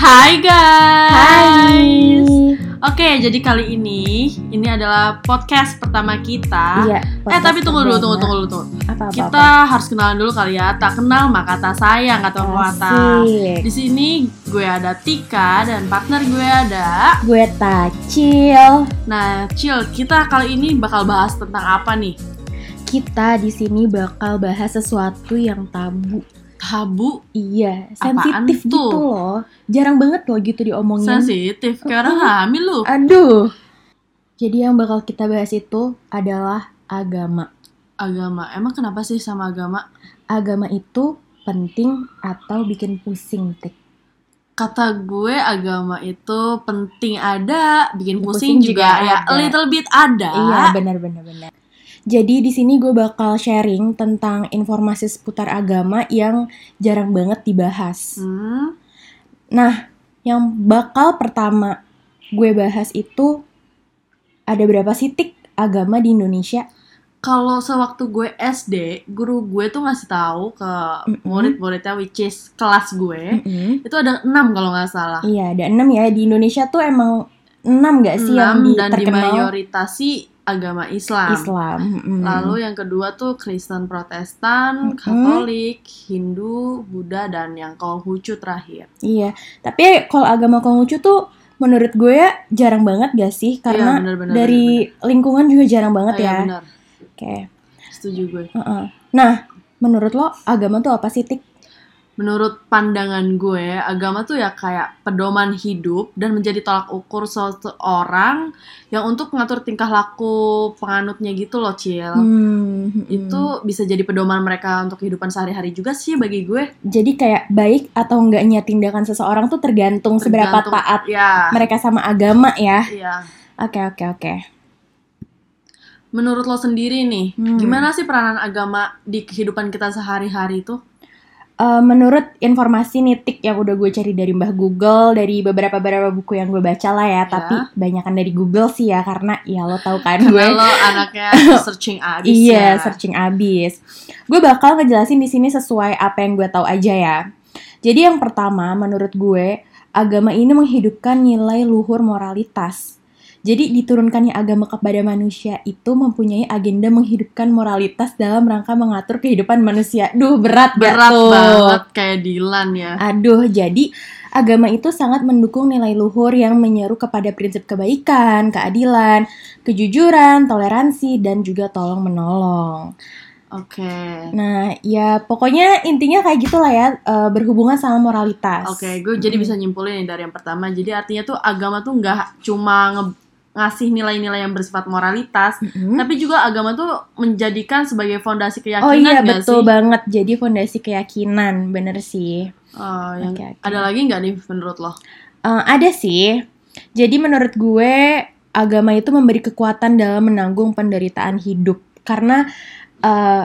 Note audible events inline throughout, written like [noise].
Hai guys. Hai. Oke, jadi kali ini ini adalah podcast pertama kita. Iya. eh tapi tunggu dulu, tunggu, tunggu dulu, tunggu. Apa, apa, Kita harus kenalan dulu kali ya. Tak kenal maka tak sayang kata pepatah. Asik. Di sini gue ada Tika dan partner gue ada. Gue Tacil. Nah, Cil, kita kali ini bakal bahas tentang apa nih? Kita di sini bakal bahas sesuatu yang tabu. Tabu, Iya, sensitif tuh? gitu loh. Jarang banget loh gitu diomongin. sensitif. Kayak orang hamil lu. Aduh. Jadi yang bakal kita bahas itu adalah agama. Agama. Emang kenapa sih sama agama? Agama itu penting atau bikin pusing, Tik? kata gue agama itu penting ada, bikin pusing, pusing juga, juga ya ada. a little bit ada. Iya, benar benar benar. Jadi di sini gue bakal sharing tentang informasi seputar agama yang jarang banget dibahas. Hmm, Nah, yang bakal pertama gue bahas itu ada berapa sih tik agama di Indonesia? kalau sewaktu gue SD, guru gue tuh ngasih tahu ke murid-muridnya which is kelas gue, Mm-mm. itu ada enam kalau nggak salah. Iya, ada enam ya di Indonesia tuh emang enam gak sih yang Enam di, dan terkenal dimayoritasi agama Islam. Islam. Mm-mm. Lalu yang kedua tuh Kristen Protestan, Mm-mm. Katolik, Hindu, Buddha, dan yang Konghucu terakhir. Iya, tapi kalau agama Konghucu tuh menurut gue ya jarang banget gak sih? Karena Iya, benar-benar, dari lingkungan juga jarang banget Oh, iya, ya. Oke. Setuju gue. Heeh. Nah, menurut lo agama tuh apa sih, Tik? Menurut pandangan gue, agama tuh ya kayak pedoman hidup dan menjadi tolak ukur seseorang yang untuk mengatur tingkah laku penganutnya gitu loh, Cil. Hmm, hmm. Itu bisa jadi pedoman mereka untuk kehidupan sehari-hari juga sih bagi gue. jadi kayak baik atau enggaknya tindakan seseorang tuh tergantung, seberapa Tergantung- taat Ya, mereka sama agama ya. iya. Oke, oke, oke. Menurut lo sendiri nih, Hmm. gimana sih peranan agama di kehidupan kita sehari-hari itu? Eh, menurut informasi nih Tik yang udah gue cari dari Mbah Google, dari beberapa beberapa buku yang gue baca lah ya, tapi banyakan dari Google sih ya karena ya lo tau kan gue lo anaknya [laughs] searching abis iya, ya. searching abis. Gue bakal ngejelasin di sini sesuai apa yang gue tahu aja ya. Jadi yang pertama, menurut gue, agama ini menghidupkan nilai luhur moralitas. Jadi diturunkannya agama kepada manusia itu mempunyai agenda menghidupkan moralitas dalam rangka mengatur kehidupan manusia. Duh, berat, gak Berat tuh? banget kayak Dilan ya. Aduh, jadi agama itu sangat mendukung nilai luhur yang menyeru kepada prinsip kebaikan, keadilan, kejujuran, toleransi, dan juga tolong menolong. Oke. Nah, ya pokoknya intinya kayak gitulah ya, eh, berhubungan sama moralitas. Oke, gue jadi bisa nyimpulin dari yang pertama. Jadi artinya tuh agama tuh nggak cuma nge- ngasih nilai-nilai yang bersifat moralitas, Mm-mm. tapi juga agama tuh menjadikan sebagai fondasi keyakinan Oh iya betul sih? banget. Jadi fondasi keyakinan, bener sih. Oh, yang Oke, oke. ada lagi nggak nih menurut lo? Eh, ada sih. Jadi menurut gue agama itu memberi kekuatan dalam menanggung penderitaan hidup. Karena eh,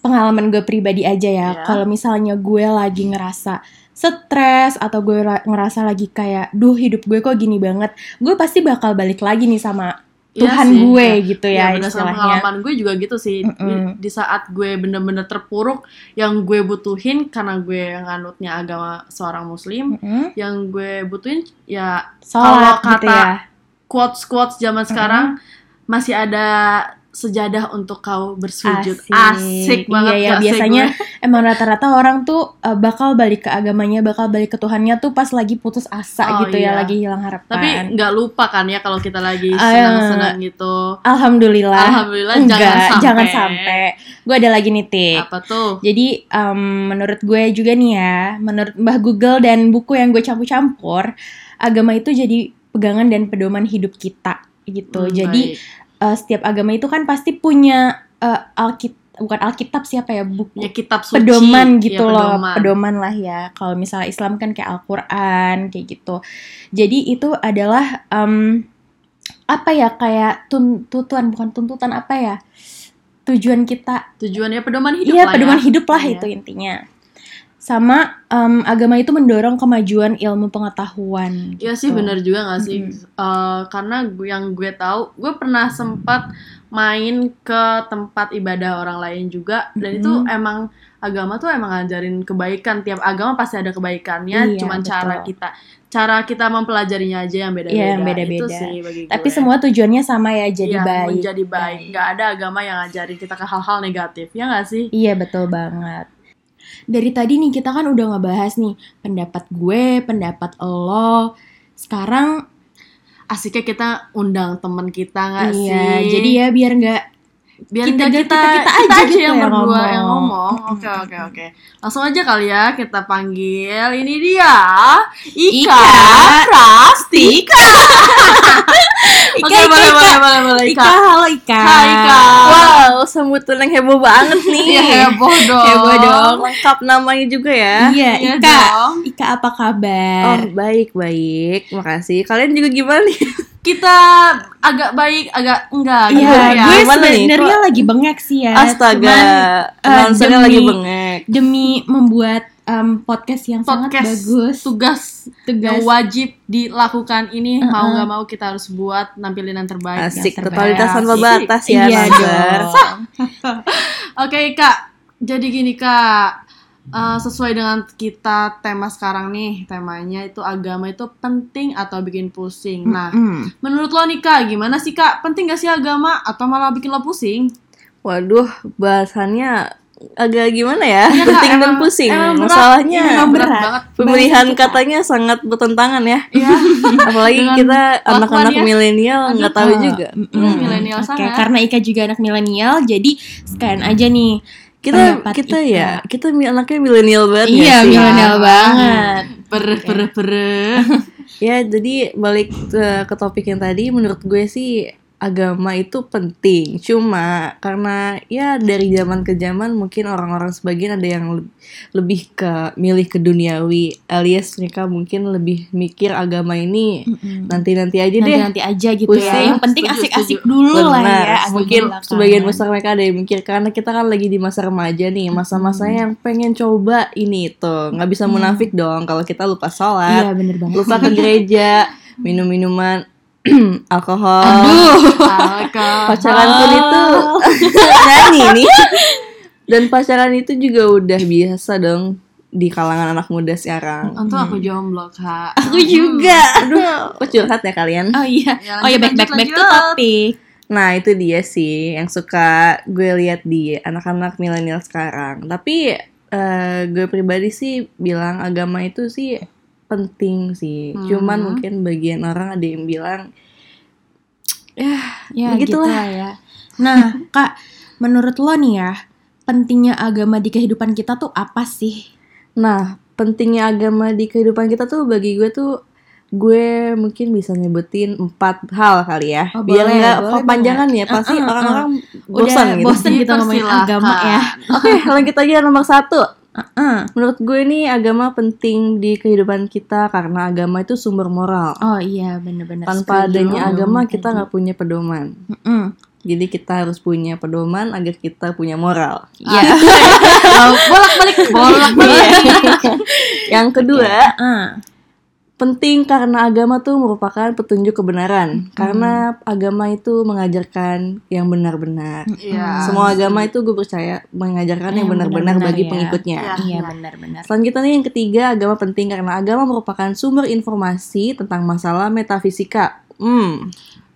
pengalaman gue pribadi aja ya, Ya. kalau misalnya gue lagi ngerasa stres atau gue ngerasa lagi kayak, duh hidup gue kok gini banget, gue pasti bakal balik lagi nih sama Iya Tuhan sih, gue ya. gitu Ya, ya, berdasarkan istilahnya. pengalaman gue juga gitu sih. Di, Mm-mm. di saat gue bener-bener terpuruk, yang gue butuhin karena gue nganutnya agama seorang muslim, Mm-mm. yang gue butuhin ya Sholat Kalau gitu kata- ya. quotes quotes zaman sekarang masih ada sejadah untuk kau bersujud Asik. asik, banget Iya, ya, biasanya gue? Emang rata-rata orang tuh uh, bakal balik ke agamanya, bakal balik ke Tuhannya tuh pas lagi putus asa Oh, gitu iya. ya, lagi hilang harapan. tapi nggak lupa kan ya kalau kita lagi senang-senang gitu Alhamdulillah. alhamdulillah Enggak, jangan sampai jangan sampai. Gue ada lagi nih, Tik. apa tuh Jadi em, menurut gue juga nih ya, menurut Mbah Google dan buku yang gue campur-campur, agama itu jadi pegangan dan pedoman hidup kita gitu. Hmm, jadi baik. eh, setiap agama itu kan pasti punya eh, alkit bukan alkitab siapa ya buku ya kitab suci pedoman ya, gitu loh, pedoman. pedoman lah ya. Kalau misalnya Islam kan kayak Al-Qur'an kayak gitu. Jadi itu adalah em, apa ya kayak tuntutan bukan tuntutan apa ya? Tujuan kita. tujuannya pedoman hidup Iya, lah pedoman ya. hidup lah Iya. itu intinya. Sama em, agama itu mendorong kemajuan ilmu pengetahuan. Iya sih gitu. bener juga gak sih Mm-mm. Eh, karena gue, yang gue tahu gue pernah sempat main ke tempat ibadah orang lain juga dan itu Mm-mm. emang agama tuh emang ngajarin kebaikan tiap agama pasti ada kebaikannya Iya, cuman betul. cara kita cara kita mempelajarinya aja yang beda-beda Iya, yang beda-beda. itu sih bagi Tapi gue. semua tujuannya sama ya, jadi Iya, baik. menjadi baik nggak ada agama yang ngajarin kita ke hal-hal negatif ya nggak sih Iya betul banget. Dari tadi nih kita kan udah ngebahas nih pendapat gue, pendapat lo. Sekarang asiknya kita undang temen kita nggak iya, sih jadi ya biar nggak biar kita- kita, kita, kita- kita kita aja aja gitu yang yang berdua ngomong. yang ngomong. Oke oke oke. Langsung aja kali ya kita panggil ini dia Ika, Ika Prastika. Ika, [laughs] Oke Ika, boleh Ika. boleh boleh boleh Ika, Ika. halo Ika. Wow, sambutan yang heboh banget [laughs] nih. Iya heboh dong. Heboh dong. Lengkap namanya juga ya. Iya, Iya Ika. dong. Ika apa kabar? Oh, baik, baik. Makasih. Kalian juga gimana nih? [laughs] Kita agak baik agak enggak Iya, gitu ya. gue sebenarnya lagi bengek sih ya. Astaga, Cuman, announcernya demi- lagi bengek. demi membuat em, podcast yang sangat Podcast bagus. tugas Tugas. yang wajib dilakukan ini Uh-uh. mau nggak mau kita harus buat nampilin yang terbaik. Asik, terbaik. totalitas tanpa Asik. batas ya, iya. [laughs] Oke kak, jadi gini kak, Eh, sesuai dengan kita tema sekarang nih, temanya itu agama itu penting atau bikin pusing. Nah, Mm-mm. menurut lo nih kak, gimana sih kak? Penting gak sih agama atau malah bikin lo pusing? Waduh, bahasannya agak gimana ya? Iya, Kak, Penting dan pusing. emang berat. Masalahnya Emang berat, berat. banget. pemilihan katanya sangat bertentangan ya. Iya, [laughs] Apalagi Dengan kita anak-anak kelakuannya. milenial nggak tahu Oh, juga. Hmm, milenial sangat. karena Ika juga anak milenial, jadi sekalian aja nih. Kita pendapat kita Ika. ya, kita mi- anaknya milenial banget Iya, sih? milenial Ah. banget. Pereh, pereh, pereh. [laughs] Ya, jadi balik ke, ke topik yang tadi, menurut gue sih agama itu penting. Cuma karena ya dari zaman ke zaman mungkin orang-orang sebagian ada yang le- lebih ke milih ke duniawi, alias mereka mungkin lebih mikir agama ini nanti-nanti aja deh. Nanti-nanti aja gitu ya. Pusing. Yang penting asik-asik dulu lah Benar. ya. agama mungkin belakangan. sebagian besar mereka ada yang mikir karena kita kan lagi di masa remaja nih, masa-masa Hmm. yang pengen coba ini itu. nggak bisa Hmm. munafik dong kalau kita lupa Iya, sholat, bener banget. lupa ke gereja, [laughs] minum [clears throat] minuman alkohol. Pacaran pun itu [laughs] nyanyi nih dan pacaran itu juga udah biasa dong di kalangan anak muda sekarang Untung aku jomblo kak. Aku juga. aduh kok curhat ya kalian Oh iya. Ya, oh iya back back back lanjut. topik. nah itu dia sih yang suka gue lihat di anak-anak milenial sekarang tapi eh, gue pribadi sih bilang agama itu sih penting sih Hmm. cuman mungkin bagian orang ada yang bilang Ya Begitulah. gitu lah ya. Nah, [laughs] Kak, menurut lo nih ya, pentingnya agama di kehidupan kita tuh apa sih? Nah, pentingnya agama di kehidupan kita tuh bagi gue tuh gue mungkin bisa nyebutin empat hal kali ya. Oh, Biar nggak boleh kepanjangan ya. Pasti Uh, uh, uh. orang-orang Udah bosan gitu. bosen gitu ngomongin agama ya. [laughs] Oke, lanjut aja nomor satu. Heeh. Menurut gue nih agama penting di kehidupan kita karena agama itu sumber moral. Oh iya, bener-bener. Tanpa adanya agama kita nggak punya pedoman. Mm-mm. Jadi kita harus punya pedoman agar kita punya moral. Iya. [laughs] bolak balik, bolak balik. [laughs] Yang kedua, Heeh. Penting karena agama tuh merupakan petunjuk kebenaran. Karena agama itu mengajarkan yang benar-benar. Iya. Semua agama itu gue percaya mengajarkan yang Yang benar-benar bagi ya. pengikutnya. Iya. Iya, benar-benar. Selanjutnya nih yang ketiga, agama penting karena agama merupakan sumber informasi tentang masalah metafisika. Hmm,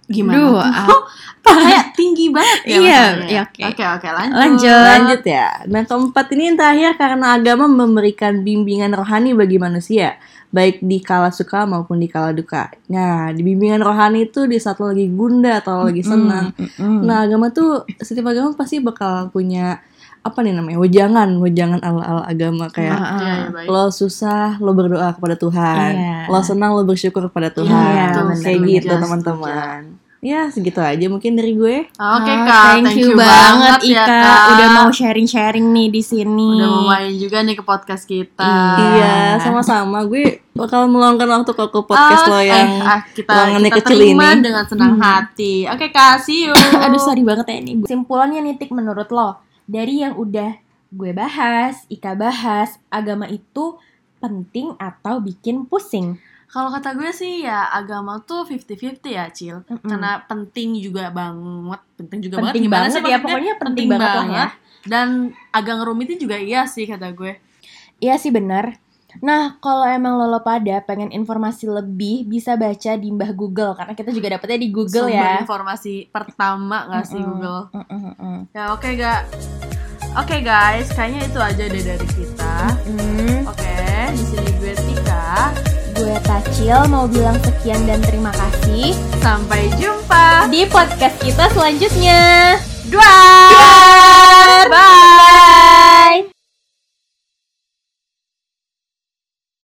Gimana? Duh, tuh? ah, [laughs] Kayak tinggi banget ya Iya, masalahnya. iya, oke. Oke, oke, lanjut. Lanjut. lanjut ya. Dan keempat ini yang terakhir karena agama memberikan bimbingan rohani bagi manusia, baik di kala suka maupun di kala duka. Nah, di bimbingan rohani itu di saat lo lagi gunda atau lo lagi senang. Mm-mm. Nah, agama tuh setiap agama pasti bakal punya apa nih namanya? wejangan, wejangan ala-ala agama kayak baik. lo susah lo berdoa kepada Tuhan, Iya. lo senang lo bersyukur kepada Tuhan, Iya, betul, kayak setuju, gitu teman-teman. Ya segitu aja mungkin dari gue. Oke Ah, kak, thank, you, banget Ika ya kak. udah mau sharing-sharing nih di sini. Udah mau main juga nih ke podcast kita. Iya. Iya, sama-sama. Gue bakal meluangkan waktu ke ke podcast lo Oke, yang ah, kita, ruangannya kita kecil terima ini. dengan senang hati. Oke kak, see you. [laughs] Aduh sorry banget ya ini. Kesimpulannya nih Tik menurut lo dari yang udah gue bahas, Ika bahas, agama itu penting atau bikin pusing? Kalau kata gue sih ya agama tuh 50-50 ya, Cil. Mm-mm. Karena penting juga banget, penting juga banget. penting Gimana banget sih ya pokoknya penting, banget lah ya Dan agak ngerumitin juga iya sih kata gue. Iya sih benar. Nah, kalau emang lo pada pengen informasi lebih, bisa baca di Mbah Google karena kita juga dapetnya di Google Sumber ya. informasi pertama gak sih Mm-mm. Google? Mm-mm, mm-mm. Ya oke gak? Oke guys, kayaknya itu aja deh dari kita. Mm. Oke, di sini gue Tika. Gue Tacil mau bilang sekian dan terima kasih Sampai jumpa. di podcast kita selanjutnya. Dua. Bye.